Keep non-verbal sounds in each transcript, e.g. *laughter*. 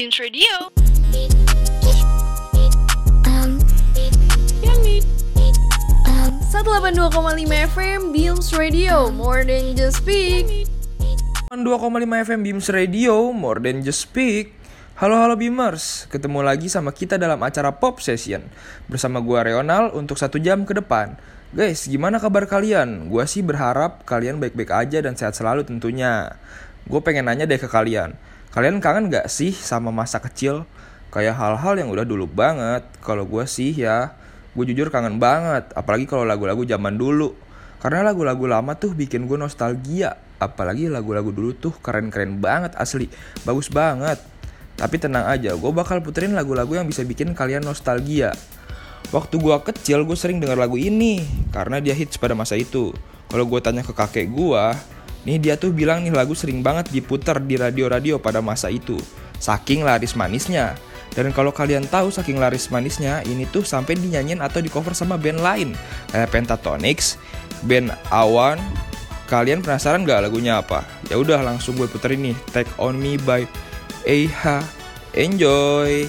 Beams Radio. Um, um, 182,5 FM Beams Radio, more than just speak. 2,5 FM Beams Radio, more than just speak. Halo halo Beamers, ketemu lagi sama kita dalam acara Pop Session Bersama gua Reonal untuk satu jam ke depan Guys, gimana kabar kalian? Gua sih berharap kalian baik-baik aja dan sehat selalu tentunya Gue pengen nanya deh ke kalian Kalian kangen gak sih sama masa kecil? Kayak hal-hal yang udah dulu banget. Kalau gue sih ya, gue jujur kangen banget. Apalagi kalau lagu-lagu zaman dulu. Karena lagu-lagu lama tuh bikin gue nostalgia. Apalagi lagu-lagu dulu tuh keren-keren banget asli. Bagus banget. Tapi tenang aja, gue bakal puterin lagu-lagu yang bisa bikin kalian nostalgia. Waktu gue kecil, gue sering denger lagu ini. Karena dia hits pada masa itu. Kalau gue tanya ke kakek gue, nih dia tuh bilang nih lagu sering banget diputer di radio-radio pada masa itu. Saking laris manisnya. Dan kalau kalian tahu saking laris manisnya, ini tuh sampai dinyanyiin atau di cover sama band lain kayak Pentatonix, band Awan. Kalian penasaran gak lagunya apa? Ya udah langsung gue puterin nih, Take On Me by Eiha. Enjoy.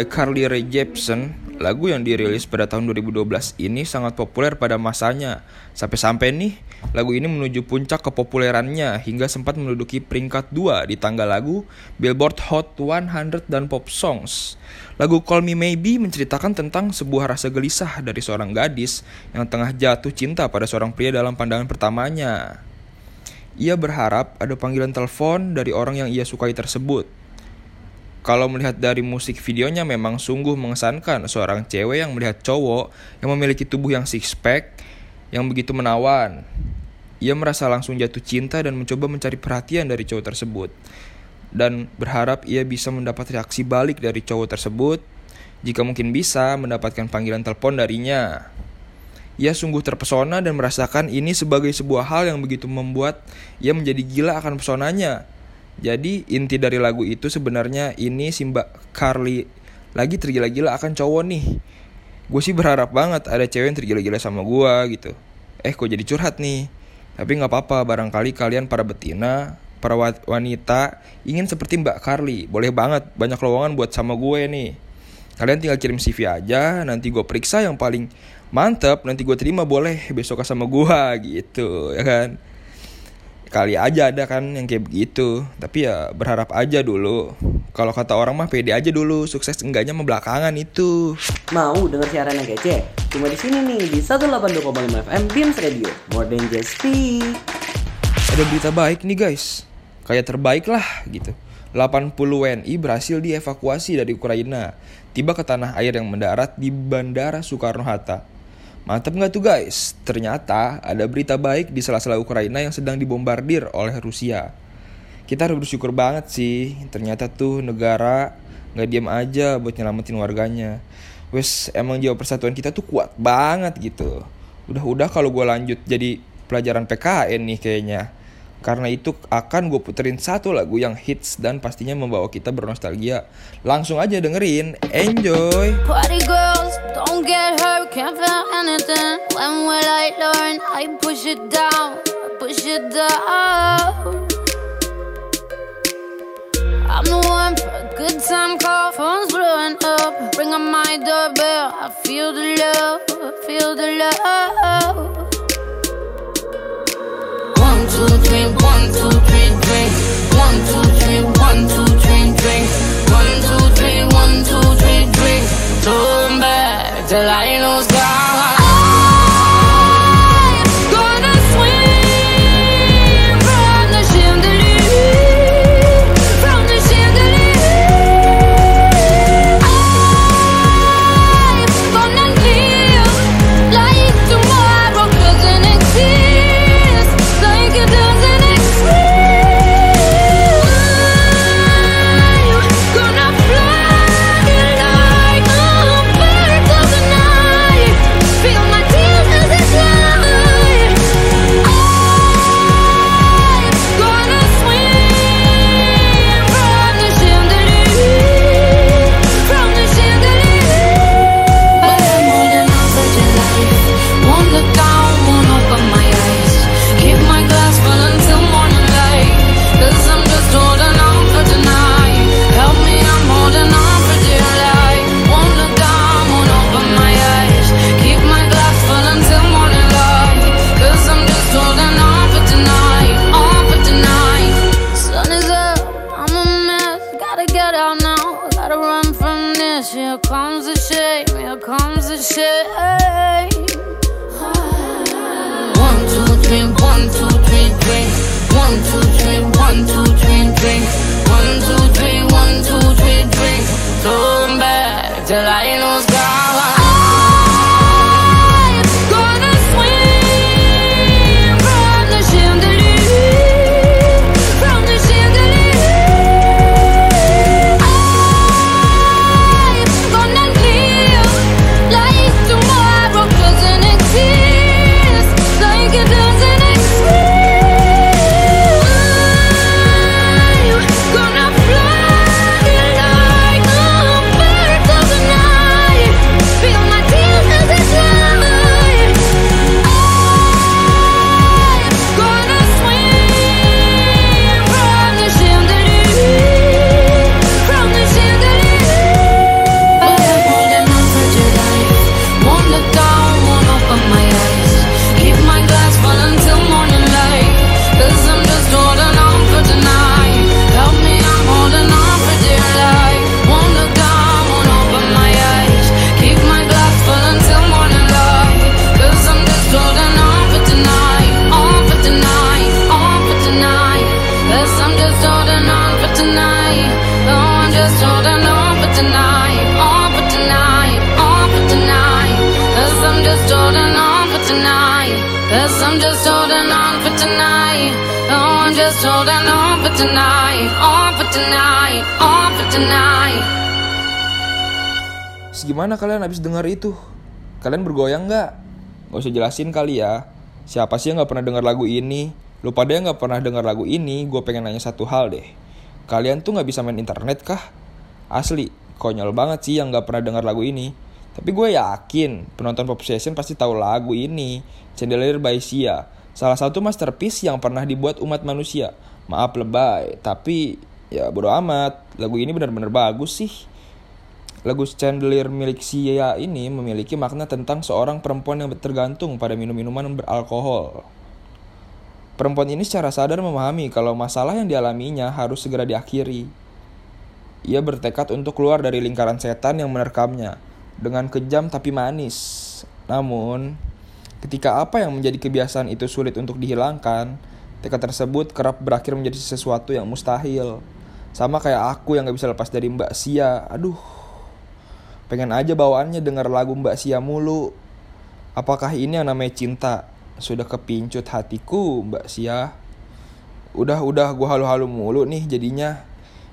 By Carly Rae Jepsen, lagu yang dirilis pada tahun 2012 ini sangat populer pada masanya. Sampai-sampai nih, lagu ini menuju puncak kepopulerannya hingga sempat menduduki peringkat 2 di tangga lagu Billboard Hot 100 dan Pop Songs. Lagu Call Me Maybe menceritakan tentang sebuah rasa gelisah dari seorang gadis yang tengah jatuh cinta pada seorang pria dalam pandangan pertamanya. Ia berharap ada panggilan telepon dari orang yang ia sukai tersebut. Kalau melihat dari musik videonya memang sungguh mengesankan seorang cewek yang melihat cowok yang memiliki tubuh yang six pack yang begitu menawan. Ia merasa langsung jatuh cinta dan mencoba mencari perhatian dari cowok tersebut. Dan berharap ia bisa mendapat reaksi balik dari cowok tersebut jika mungkin bisa mendapatkan panggilan telepon darinya. Ia sungguh terpesona dan merasakan ini sebagai sebuah hal yang begitu membuat ia menjadi gila akan pesonanya. Jadi inti dari lagu itu sebenarnya ini si Mbak Carly lagi tergila-gila akan cowok nih. Gue sih berharap banget ada cewek yang tergila-gila sama gue gitu. Eh kok jadi curhat nih. Tapi nggak apa-apa barangkali kalian para betina, para wa- wanita ingin seperti Mbak Carly. Boleh banget banyak lowongan buat sama gue nih. Kalian tinggal kirim CV aja, nanti gue periksa yang paling mantep, nanti gue terima boleh besok sama gue *laughs* gitu, ya kan? Kali aja ada kan yang kayak begitu, tapi ya berharap aja dulu. Kalau kata orang mah pede aja dulu, sukses enggaknya mah belakangan itu. Mau denger siaran yang kece? Cuma di sini nih di 182,5 FM Beams Radio. More than just speak. Ada berita baik nih guys, kayak terbaik lah gitu. 80 WNI berhasil dievakuasi dari Ukraina, tiba ke tanah air yang mendarat di Bandara Soekarno-Hatta. Mantap nggak tuh guys? Ternyata ada berita baik di sela-sela Ukraina yang sedang dibombardir oleh Rusia. Kita harus bersyukur banget sih, ternyata tuh negara nggak diam aja buat nyelamatin warganya. Wes emang jiwa persatuan kita tuh kuat banget gitu. Udah-udah kalau gue lanjut jadi pelajaran PKN nih kayaknya. Karena itu akan gue puterin satu lagu yang hits dan pastinya membawa kita bernostalgia. Langsung aja dengerin, enjoy! Party girls, don't get hurt, can't feel anything. When will I learn? I push it down, push it down. I'm the one for a good time call, phone's blowing up. Ring on my doorbell, I feel the love, feel the love. One, two, three, one, two, three, drink. One, two, three, one, two, three, drink. One, two, three, one, two, three, drink. Till I know gone. Holding on for tonight. Oh, I'm just holding on for tonight. On for tonight, on for tonight. Gimana kalian habis dengar itu? Kalian bergoyang nggak? Gak usah jelasin kali ya. Siapa sih yang nggak pernah dengar lagu ini? Lu pada yang nggak pernah dengar lagu ini, gue pengen nanya satu hal deh. Kalian tuh nggak bisa main internet kah? Asli, konyol banget sih yang nggak pernah dengar lagu ini. Tapi gue yakin penonton Pop Session pasti tahu lagu ini. Chandelier by Sia. Salah satu masterpiece yang pernah dibuat umat manusia. Maaf lebay, tapi ya bodo amat. Lagu ini benar-benar bagus sih. Lagu Chandelier milik Sia ini memiliki makna tentang seorang perempuan yang tergantung pada minum-minuman beralkohol. Perempuan ini secara sadar memahami kalau masalah yang dialaminya harus segera diakhiri. Ia bertekad untuk keluar dari lingkaran setan yang menerkamnya dengan kejam tapi manis. Namun, ketika apa yang menjadi kebiasaan itu sulit untuk dihilangkan, tekad tersebut kerap berakhir menjadi sesuatu yang mustahil. Sama kayak aku yang gak bisa lepas dari Mbak Sia. Aduh, pengen aja bawaannya denger lagu Mbak Sia mulu. Apakah ini yang namanya cinta? Sudah kepincut hatiku, Mbak Sia. Udah-udah gue halu-halu mulu nih jadinya.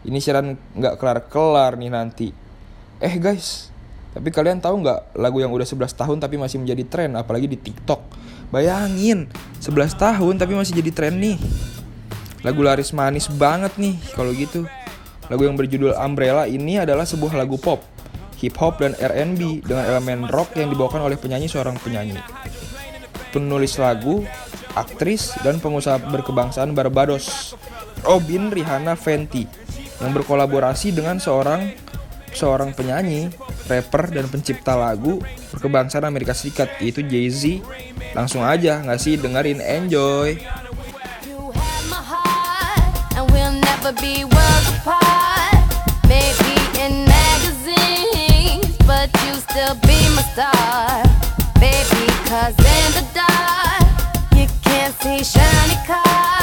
Ini siaran nggak kelar-kelar nih nanti. Eh guys, tapi kalian tahu nggak lagu yang udah 11 tahun tapi masih menjadi tren, apalagi di TikTok. Bayangin, 11 tahun tapi masih jadi tren nih. Lagu laris manis banget nih kalau gitu. Lagu yang berjudul Umbrella ini adalah sebuah lagu pop, hip hop dan R&B dengan elemen rock yang dibawakan oleh penyanyi seorang penyanyi. Penulis lagu, aktris, dan pengusaha berkebangsaan Barbados, Robin Rihanna Fenty, yang berkolaborasi dengan seorang seorang penyanyi, rapper, dan pencipta lagu berkebangsaan Amerika Serikat yaitu Jay-Z. Langsung aja nggak sih dengerin enjoy. Cause in the dark, you can't see shiny cars.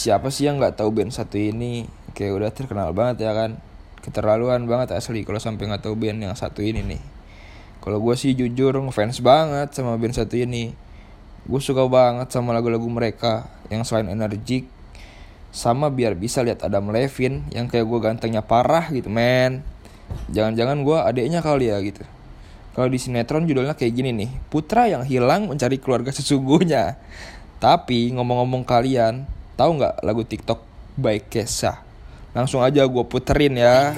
siapa sih yang nggak tahu band satu ini? Kayak udah terkenal banget ya kan? Keterlaluan banget asli kalau sampai nggak tahu band yang satu ini nih. Kalau gue sih jujur ngefans banget sama band satu ini. Gue suka banget sama lagu-lagu mereka yang selain energik sama biar bisa lihat Adam Levin yang kayak gue gantengnya parah gitu men. Jangan-jangan gue adeknya kali ya gitu. Kalau di sinetron judulnya kayak gini nih putra yang hilang mencari keluarga sesungguhnya. Tapi ngomong-ngomong kalian Tahu nggak lagu TikTok by Kesha? Langsung aja gue puterin ya.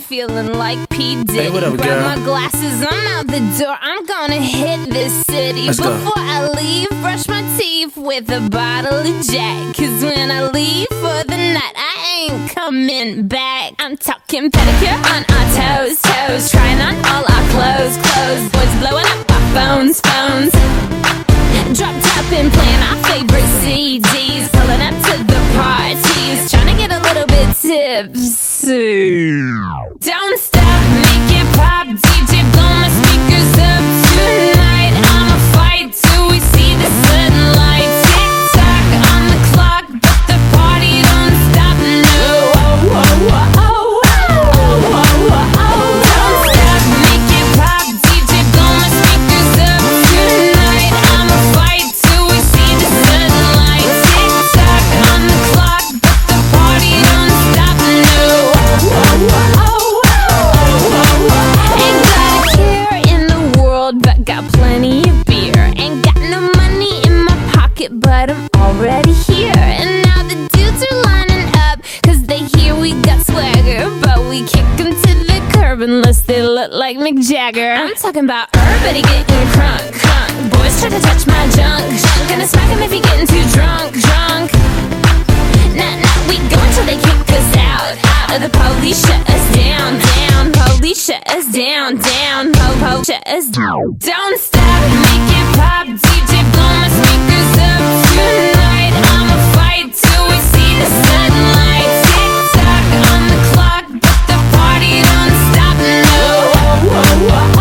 feeling like P. Diddy. Hey, what up, girl? Grab my glasses, I'm out the door. I'm gonna hit this city. Let's Before go. I leave, brush my teeth with a bottle of Jack. Cause when I leave for the night, I ain't coming back. I'm talking pedicure on our toes, toes. Trying on all our clothes, clothes. Boys blowing up our phones, phones. Drop top and playing our favorite CDs, pulling up to the parties, trying to get a little bit tipsy. Downstairs. unless they look like Mick Jagger. I'm talking about everybody getting crunk, crunk. Boys try to touch my junk, junk. Gonna smack him if he's getting too drunk, drunk. Nah, nah, we go until they kick us out, out. Or the police shut us down, down. Police shut us down, down. Po, po, shut us down. Don't stop, make it pop. DJ blow my speakers up tonight. I'ma fight till we see the sun. Whoa.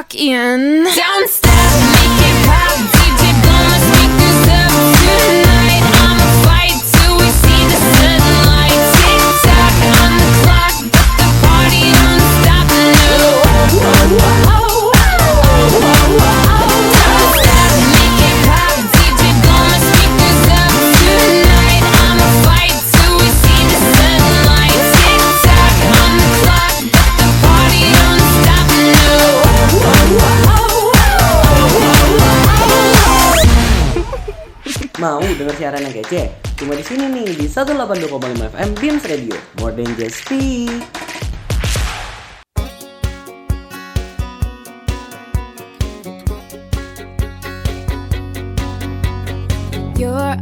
back in. Down Oke, cuma di sini nih di 182,5 FM Beams Radio, more than just speak. You're.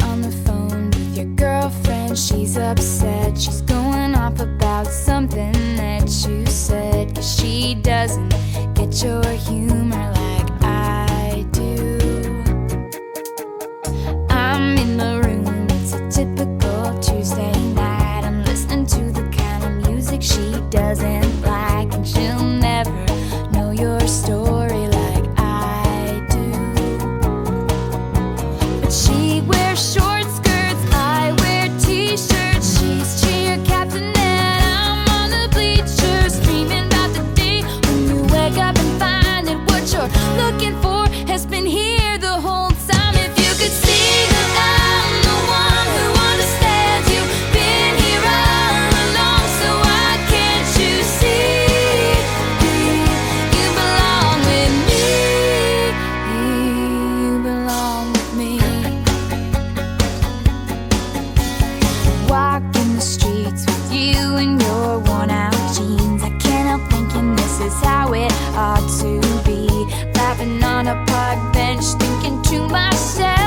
ought to be. Laughing on a park bench, thinking to myself.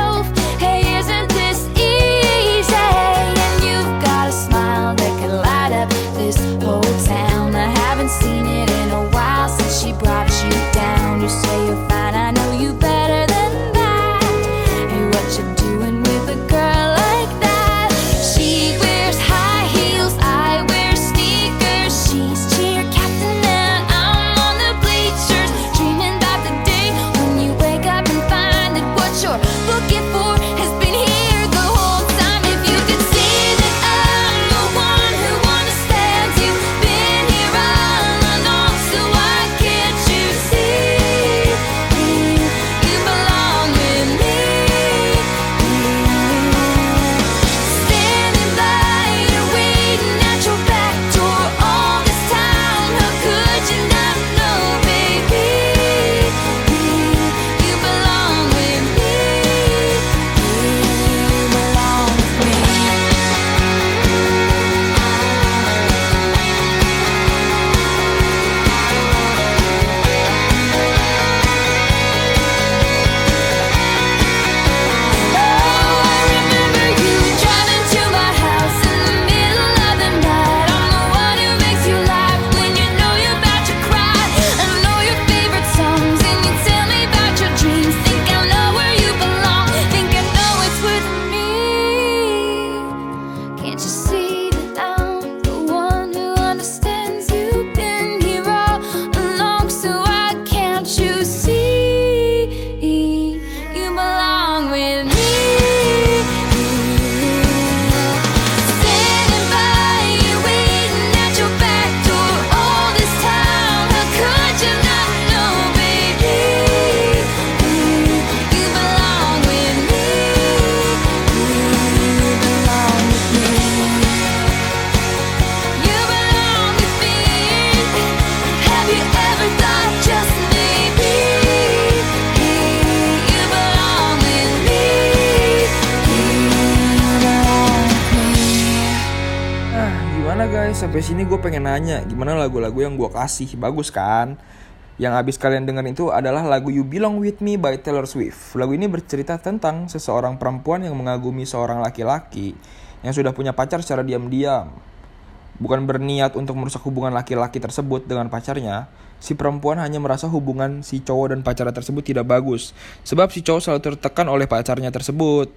Sampai sini gue pengen nanya gimana lagu-lagu yang gue kasih bagus kan? Yang abis kalian dengerin itu adalah lagu You Belong With Me by Taylor Swift. Lagu ini bercerita tentang seseorang perempuan yang mengagumi seorang laki-laki yang sudah punya pacar secara diam-diam. Bukan berniat untuk merusak hubungan laki-laki tersebut dengan pacarnya, si perempuan hanya merasa hubungan si cowok dan pacarnya tersebut tidak bagus. Sebab si cowok selalu tertekan oleh pacarnya tersebut.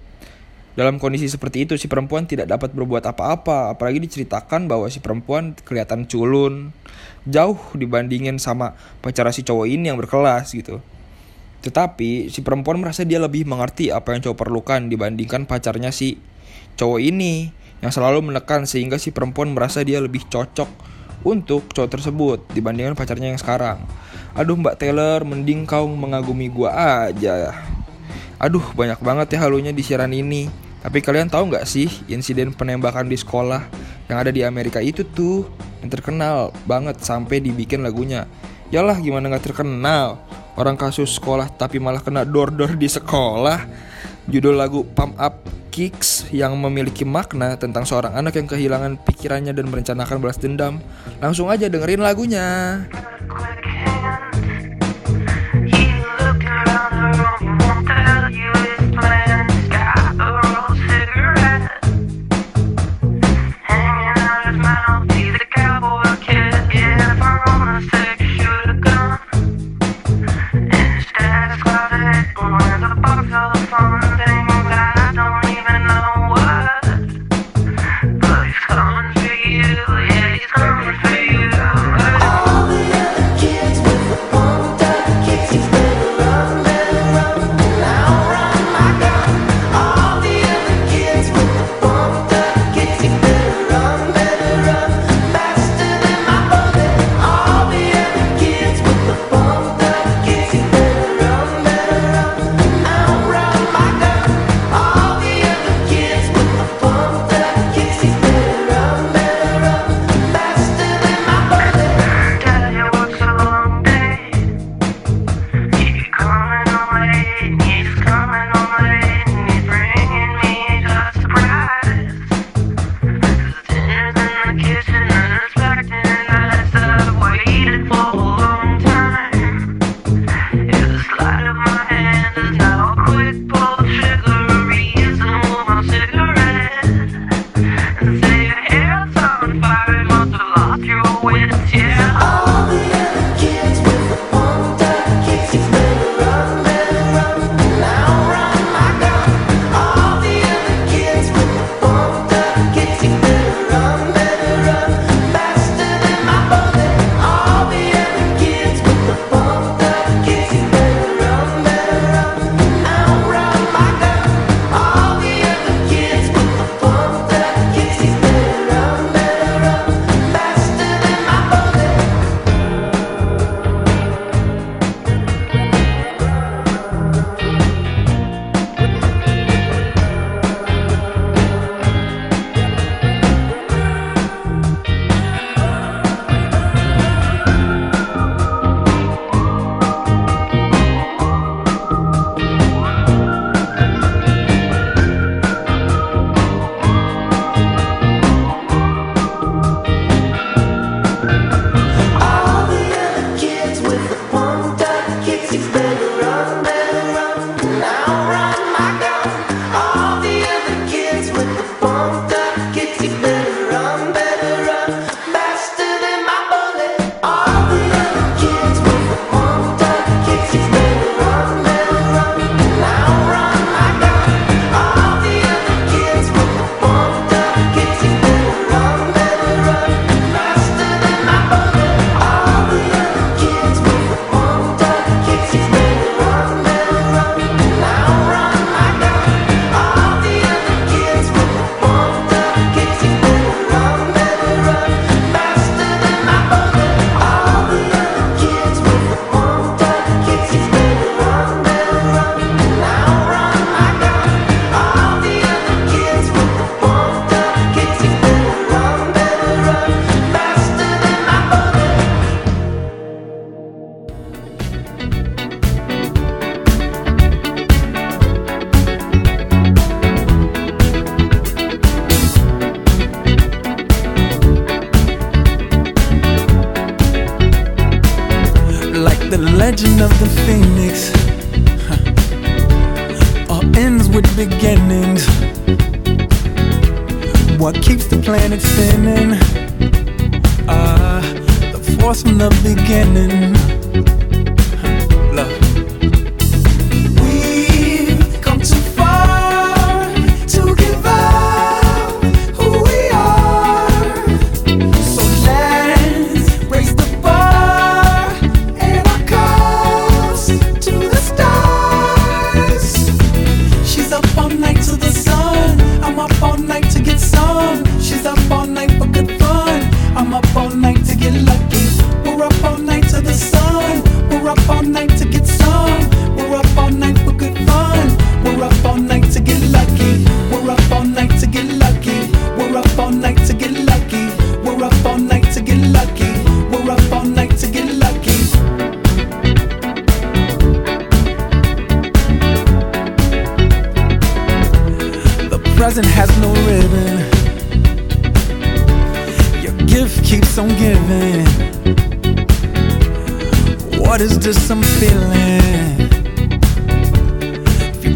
Dalam kondisi seperti itu, si perempuan tidak dapat berbuat apa-apa, apalagi diceritakan bahwa si perempuan kelihatan culun, jauh dibandingin sama pacar si cowok ini yang berkelas gitu. Tetapi si perempuan merasa dia lebih mengerti apa yang cowok perlukan dibandingkan pacarnya si cowok ini yang selalu menekan sehingga si perempuan merasa dia lebih cocok untuk cowok tersebut dibandingkan pacarnya yang sekarang. Aduh Mbak Taylor, mending kau mengagumi gua aja. Aduh banyak banget ya halunya di siaran ini. Tapi kalian tahu nggak sih insiden penembakan di sekolah yang ada di Amerika itu tuh yang terkenal banget sampai dibikin lagunya. Yalah gimana nggak terkenal orang kasus sekolah tapi malah kena dor-dor di sekolah. Judul lagu Pump Up Kicks yang memiliki makna tentang seorang anak yang kehilangan pikirannya dan merencanakan balas dendam. Langsung aja dengerin lagunya. time.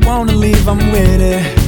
wanna leave, I'm with it.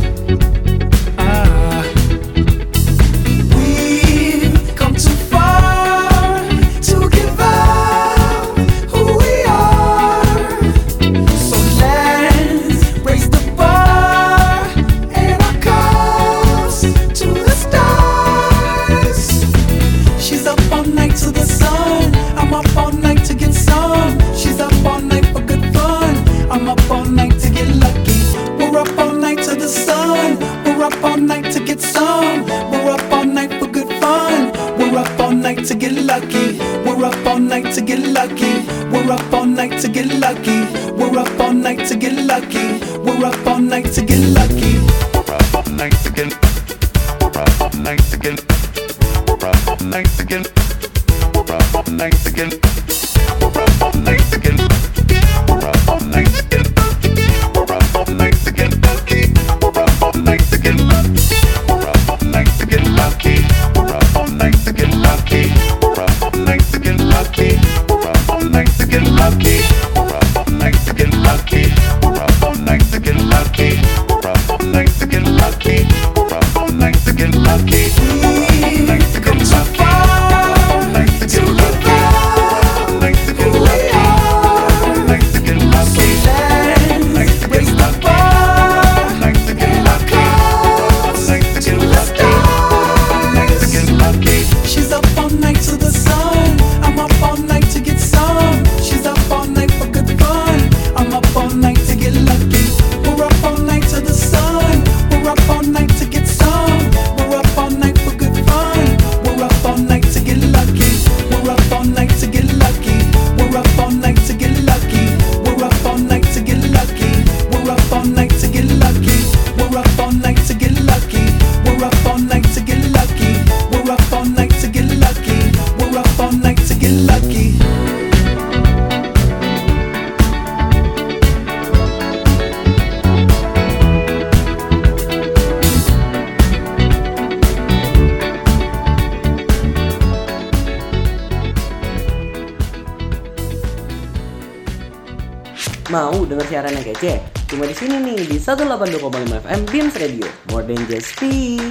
Mau denger siaran yang kece? Cuma di sini nih di 182,5 FM Beams Radio. More than just speak.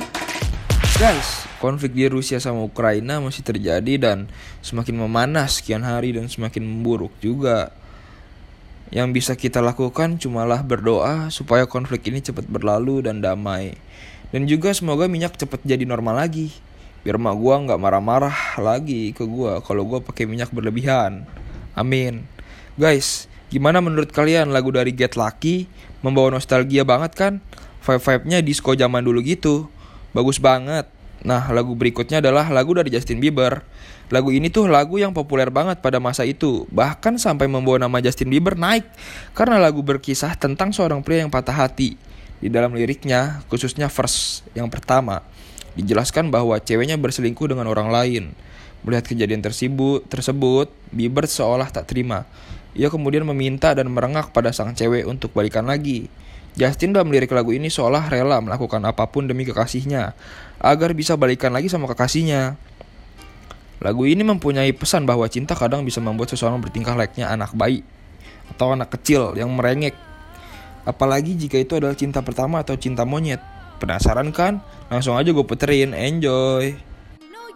Guys, konflik di Rusia sama Ukraina masih terjadi dan semakin memanas sekian hari dan semakin memburuk juga. Yang bisa kita lakukan cumalah berdoa supaya konflik ini cepat berlalu dan damai. Dan juga semoga minyak cepat jadi normal lagi. Biar mak gua nggak marah-marah lagi ke gua kalau gua pakai minyak berlebihan. Amin. Guys, Gimana menurut kalian lagu dari Get Lucky membawa nostalgia banget kan? Vibe-vibe-nya disco zaman dulu gitu. Bagus banget. Nah, lagu berikutnya adalah lagu dari Justin Bieber. Lagu ini tuh lagu yang populer banget pada masa itu, bahkan sampai membawa nama Justin Bieber naik karena lagu berkisah tentang seorang pria yang patah hati. Di dalam liriknya, khususnya verse yang pertama, dijelaskan bahwa ceweknya berselingkuh dengan orang lain. Melihat kejadian tersebut, tersebut Bieber seolah tak terima. Ia kemudian meminta dan merengak pada sang cewek untuk balikan lagi. Justin dalam lirik lagu ini seolah rela melakukan apa pun demi kekasihnya, agar bisa balikan lagi sama kekasihnya. Lagu ini mempunyai pesan bahwa cinta kadang bisa membuat seseorang bertingkah layaknya anak bayi atau anak kecil yang merengek. Apalagi jika itu adalah cinta pertama atau cinta monyet. Penasaran kan? Langsung aja gue puterin, enjoy! No,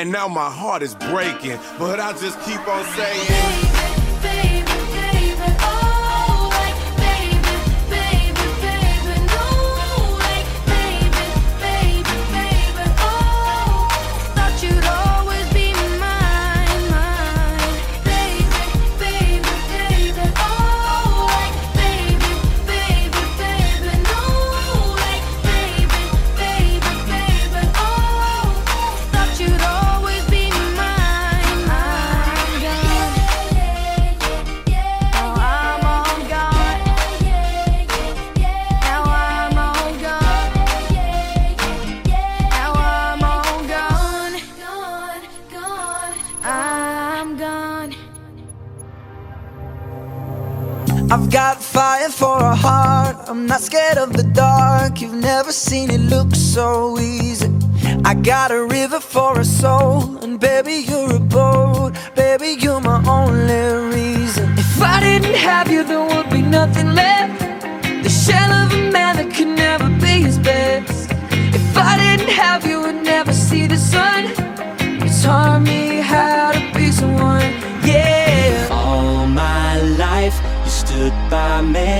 and now my heart is breaking. But I just keep on saying. look so easy. I got a river for a soul, and baby, you're a boat. Baby, you're my only reason. If I didn't have you, there would be nothing left. The shell of a man that could never be his best. If I didn't have you, I'd never see the sun. You taught me how to be someone, yeah. All my life, you stood by me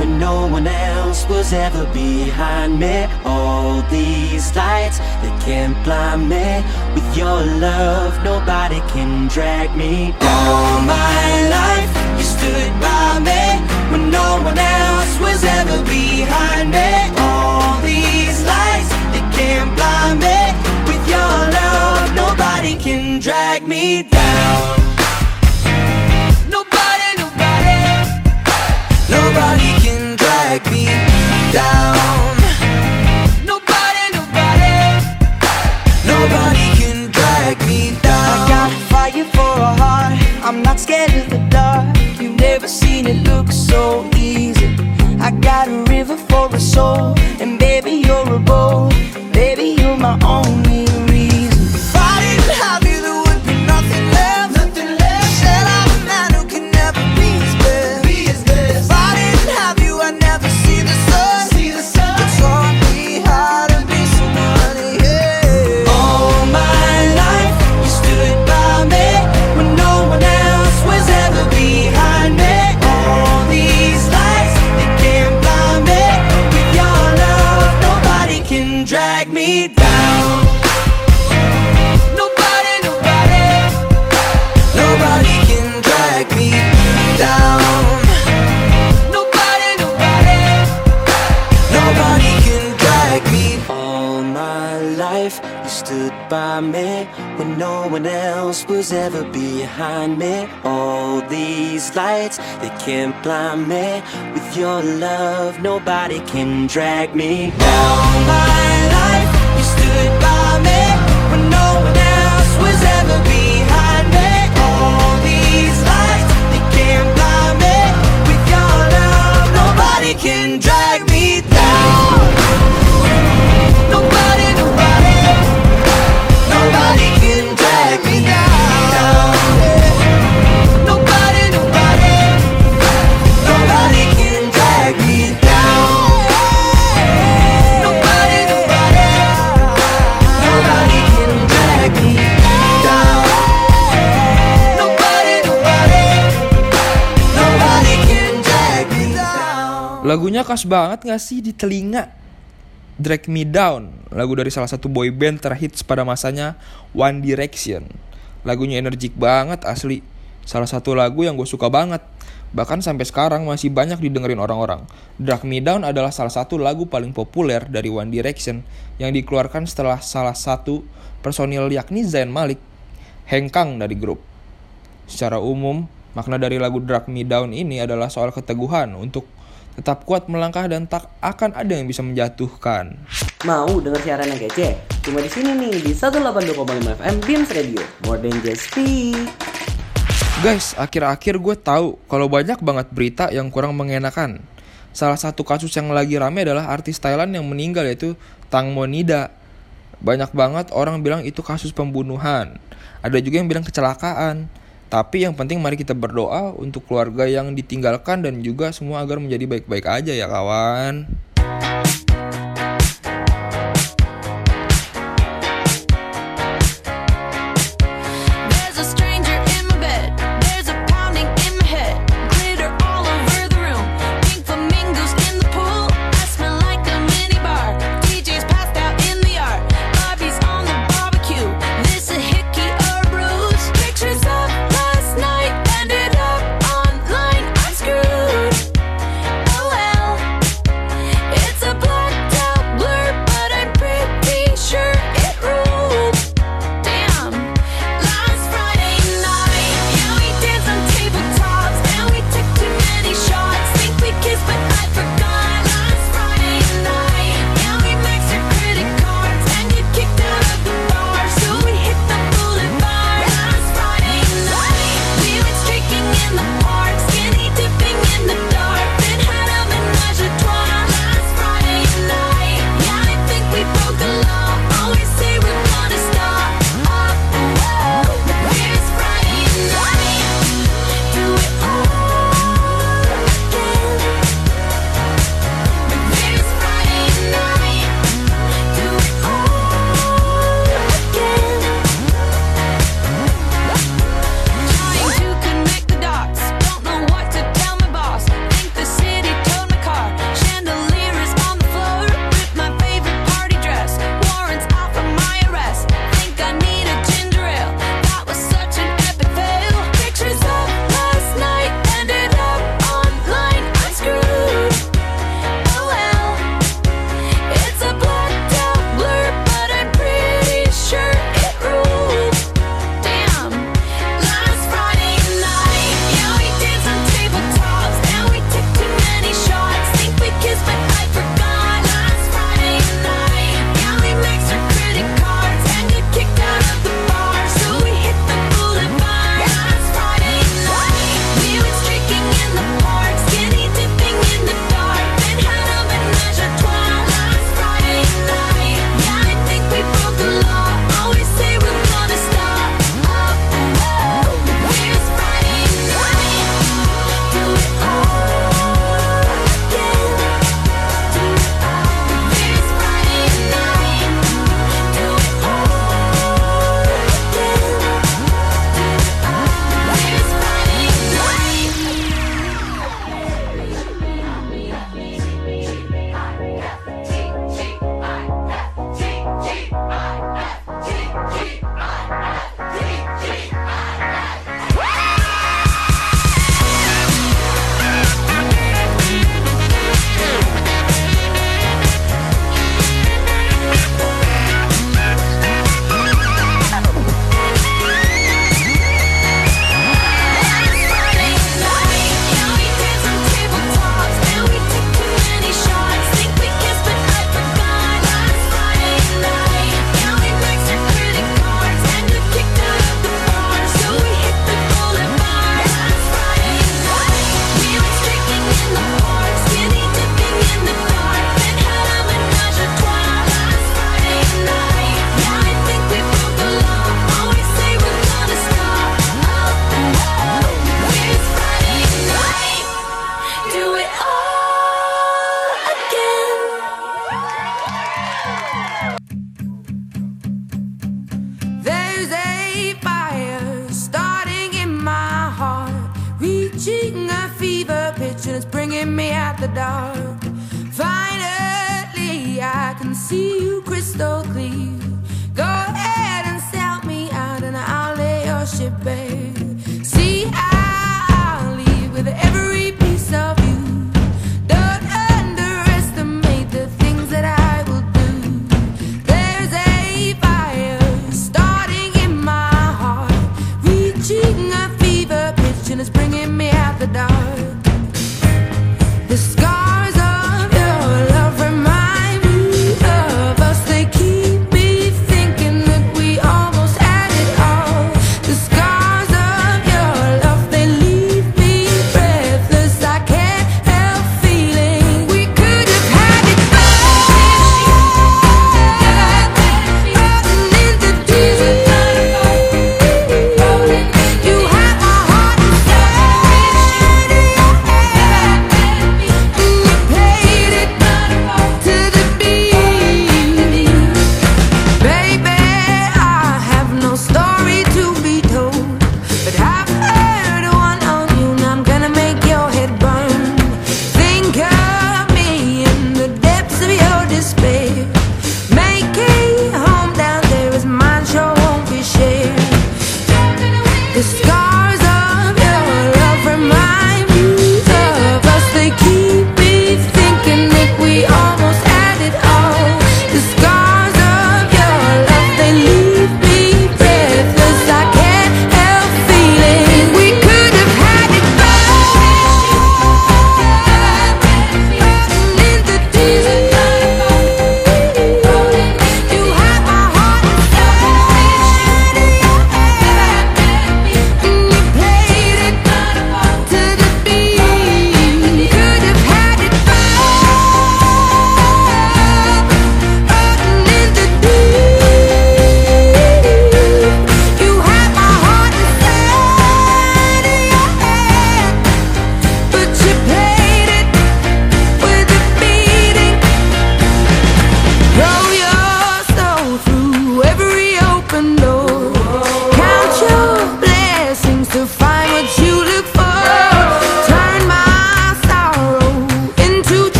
when no one else was ever behind me. All these lights that can't blind me. With your love, nobody can drag me down. All my life, you stood by me when no one else was ever behind me. All these lights that can't blind me. With your love, nobody can drag me down. Nobody can drag me down. Nobody, nobody. Nobody can drag me down. I got fire for a heart. I'm not scared of the dark. You've never seen it look so easy. I got a river for a soul, and baby, you're a boat. Baby, you're my own. Ever behind me. All these lights, they can't blind me. With your love, nobody can drag me down. My life, you stood by me when no one else was ever behind me. All these lights, they can't blind me. With your love, nobody can Lagunya khas banget gak sih di telinga? Drag Me Down, lagu dari salah satu boy band terhits pada masanya One Direction. Lagunya energik banget asli. Salah satu lagu yang gue suka banget. Bahkan sampai sekarang masih banyak didengerin orang-orang. Drag Me Down adalah salah satu lagu paling populer dari One Direction yang dikeluarkan setelah salah satu personil yakni Zayn Malik hengkang dari grup. Secara umum, makna dari lagu Drag Me Down ini adalah soal keteguhan untuk tetap kuat melangkah dan tak akan ada yang bisa menjatuhkan. Mau denger siaran yang kece? Cuma di sini nih di 182,5 FM Beams Radio. More than just speak. Guys, akhir-akhir gue tahu kalau banyak banget berita yang kurang mengenakan. Salah satu kasus yang lagi rame adalah artis Thailand yang meninggal yaitu Tang Monida. Banyak banget orang bilang itu kasus pembunuhan. Ada juga yang bilang kecelakaan. Tapi yang penting mari kita berdoa untuk keluarga yang ditinggalkan dan juga semua agar menjadi baik-baik aja ya kawan.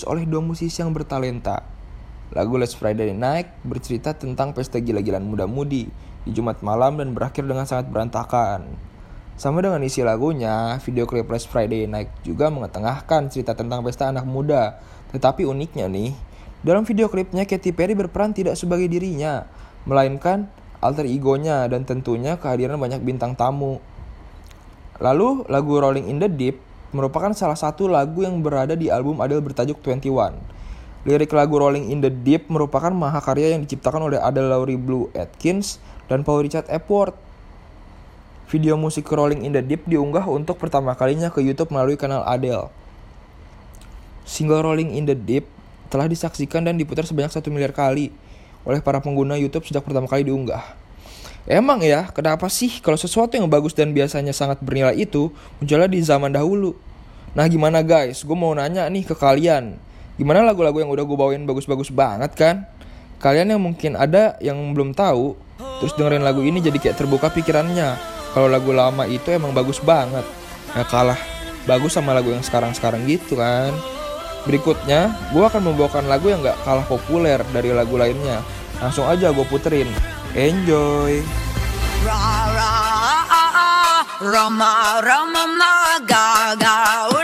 Ditulis oleh dua musisi yang bertalenta. Lagu Let's Friday Night bercerita tentang pesta gila-gilaan muda-mudi di Jumat malam dan berakhir dengan sangat berantakan. Sama dengan isi lagunya, video klip Let's Friday Night juga mengetengahkan cerita tentang pesta anak muda. Tetapi uniknya nih, dalam video klipnya Katy Perry berperan tidak sebagai dirinya, melainkan alter egonya dan tentunya kehadiran banyak bintang tamu. Lalu lagu Rolling in the Deep merupakan salah satu lagu yang berada di album Adele bertajuk 21. Lirik lagu Rolling in the Deep merupakan mahakarya yang diciptakan oleh Adele Laurie Blue Atkins dan Paul Richard Epworth. Video musik Rolling in the Deep diunggah untuk pertama kalinya ke YouTube melalui kanal Adele. Single Rolling in the Deep telah disaksikan dan diputar sebanyak satu miliar kali oleh para pengguna YouTube sejak pertama kali diunggah. Emang ya, kenapa sih kalau sesuatu yang bagus dan biasanya sangat bernilai itu munculnya di zaman dahulu? Nah gimana guys, gue mau nanya nih ke kalian. Gimana lagu-lagu yang udah gue bawain bagus-bagus banget kan? Kalian yang mungkin ada yang belum tahu, terus dengerin lagu ini jadi kayak terbuka pikirannya. Kalau lagu lama itu emang bagus banget. Nah kalah bagus sama lagu yang sekarang-sekarang gitu kan. Berikutnya, gue akan membawakan lagu yang gak kalah populer dari lagu lainnya. Langsung aja gue puterin. Enjoy! Ah, ah, ah. Gaga,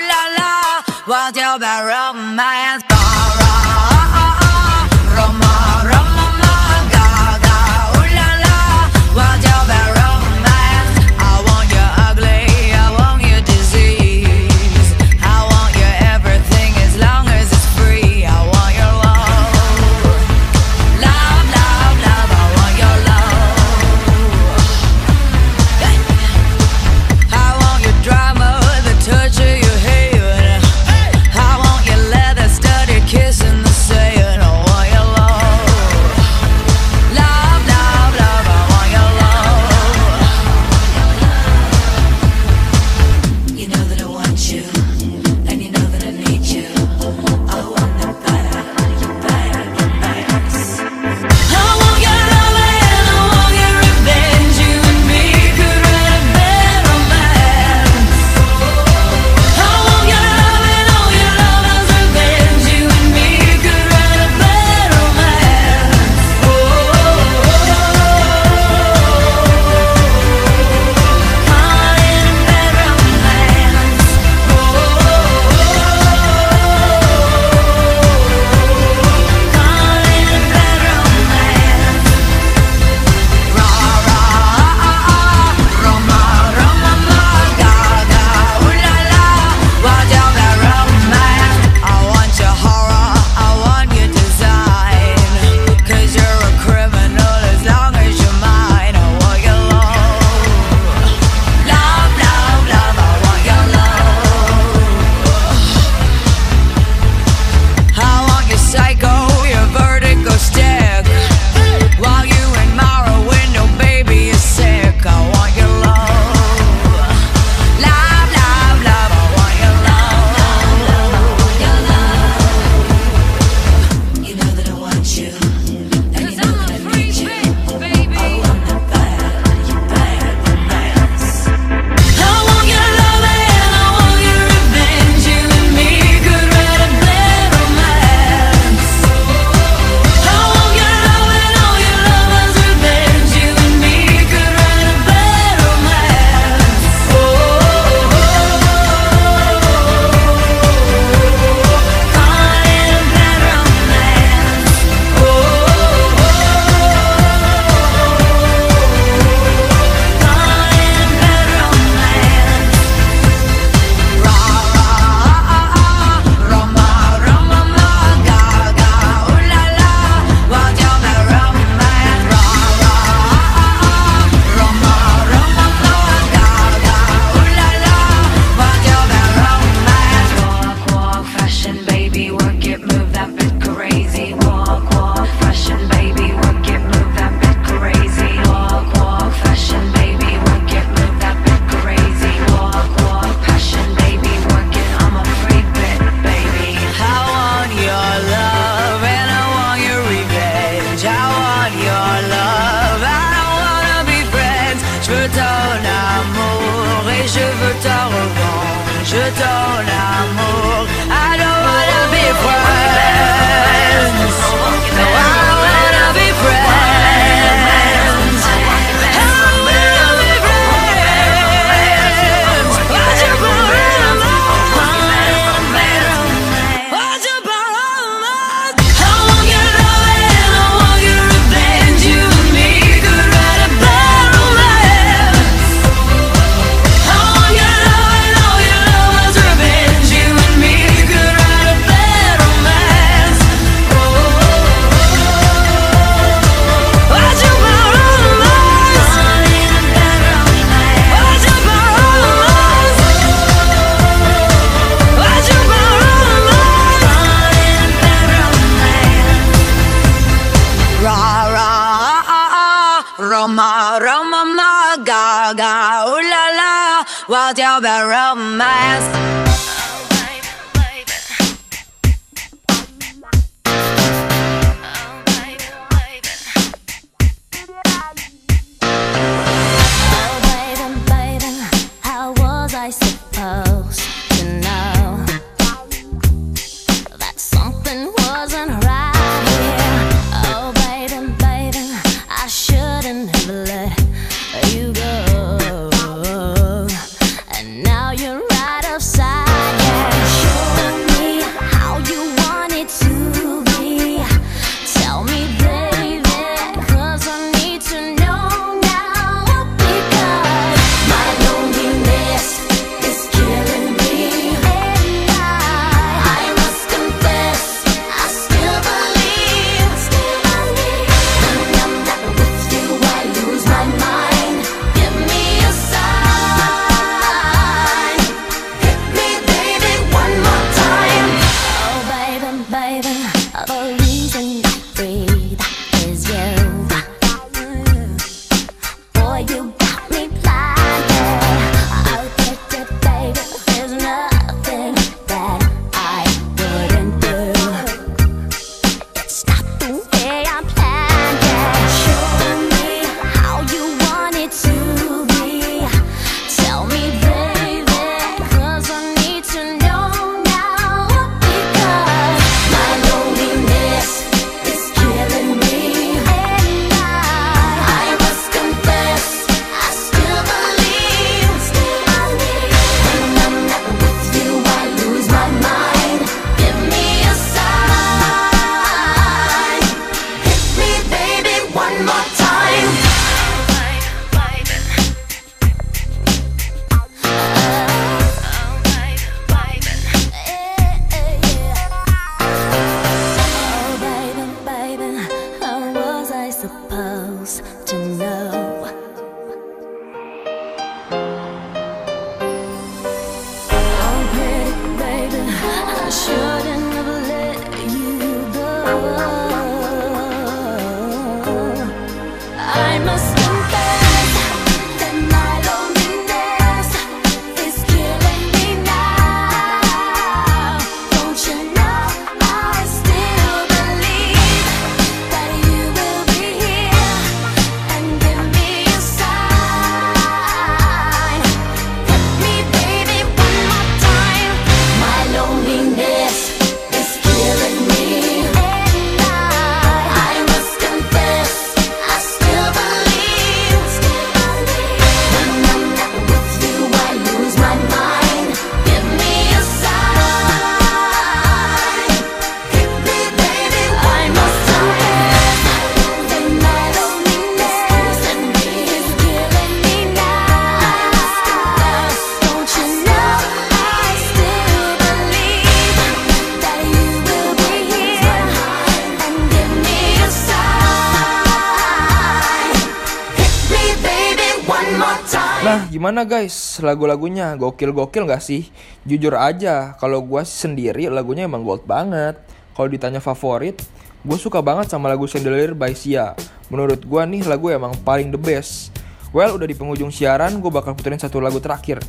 gimana guys? Lagu-lagunya gokil-gokil gak sih? Jujur aja, kalau sih sendiri lagunya emang gold banget. Kalau ditanya favorit, gue suka banget sama lagu Chandelier by Sia. Menurut gua nih lagu emang paling the best. Well, udah di penghujung siaran, gue bakal puterin satu lagu terakhir.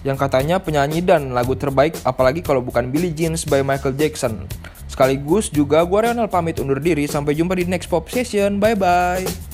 Yang katanya penyanyi dan lagu terbaik, apalagi kalau bukan Billie Jeans by Michael Jackson. Sekaligus juga gue Renal pamit undur diri. Sampai jumpa di next pop session. Bye-bye.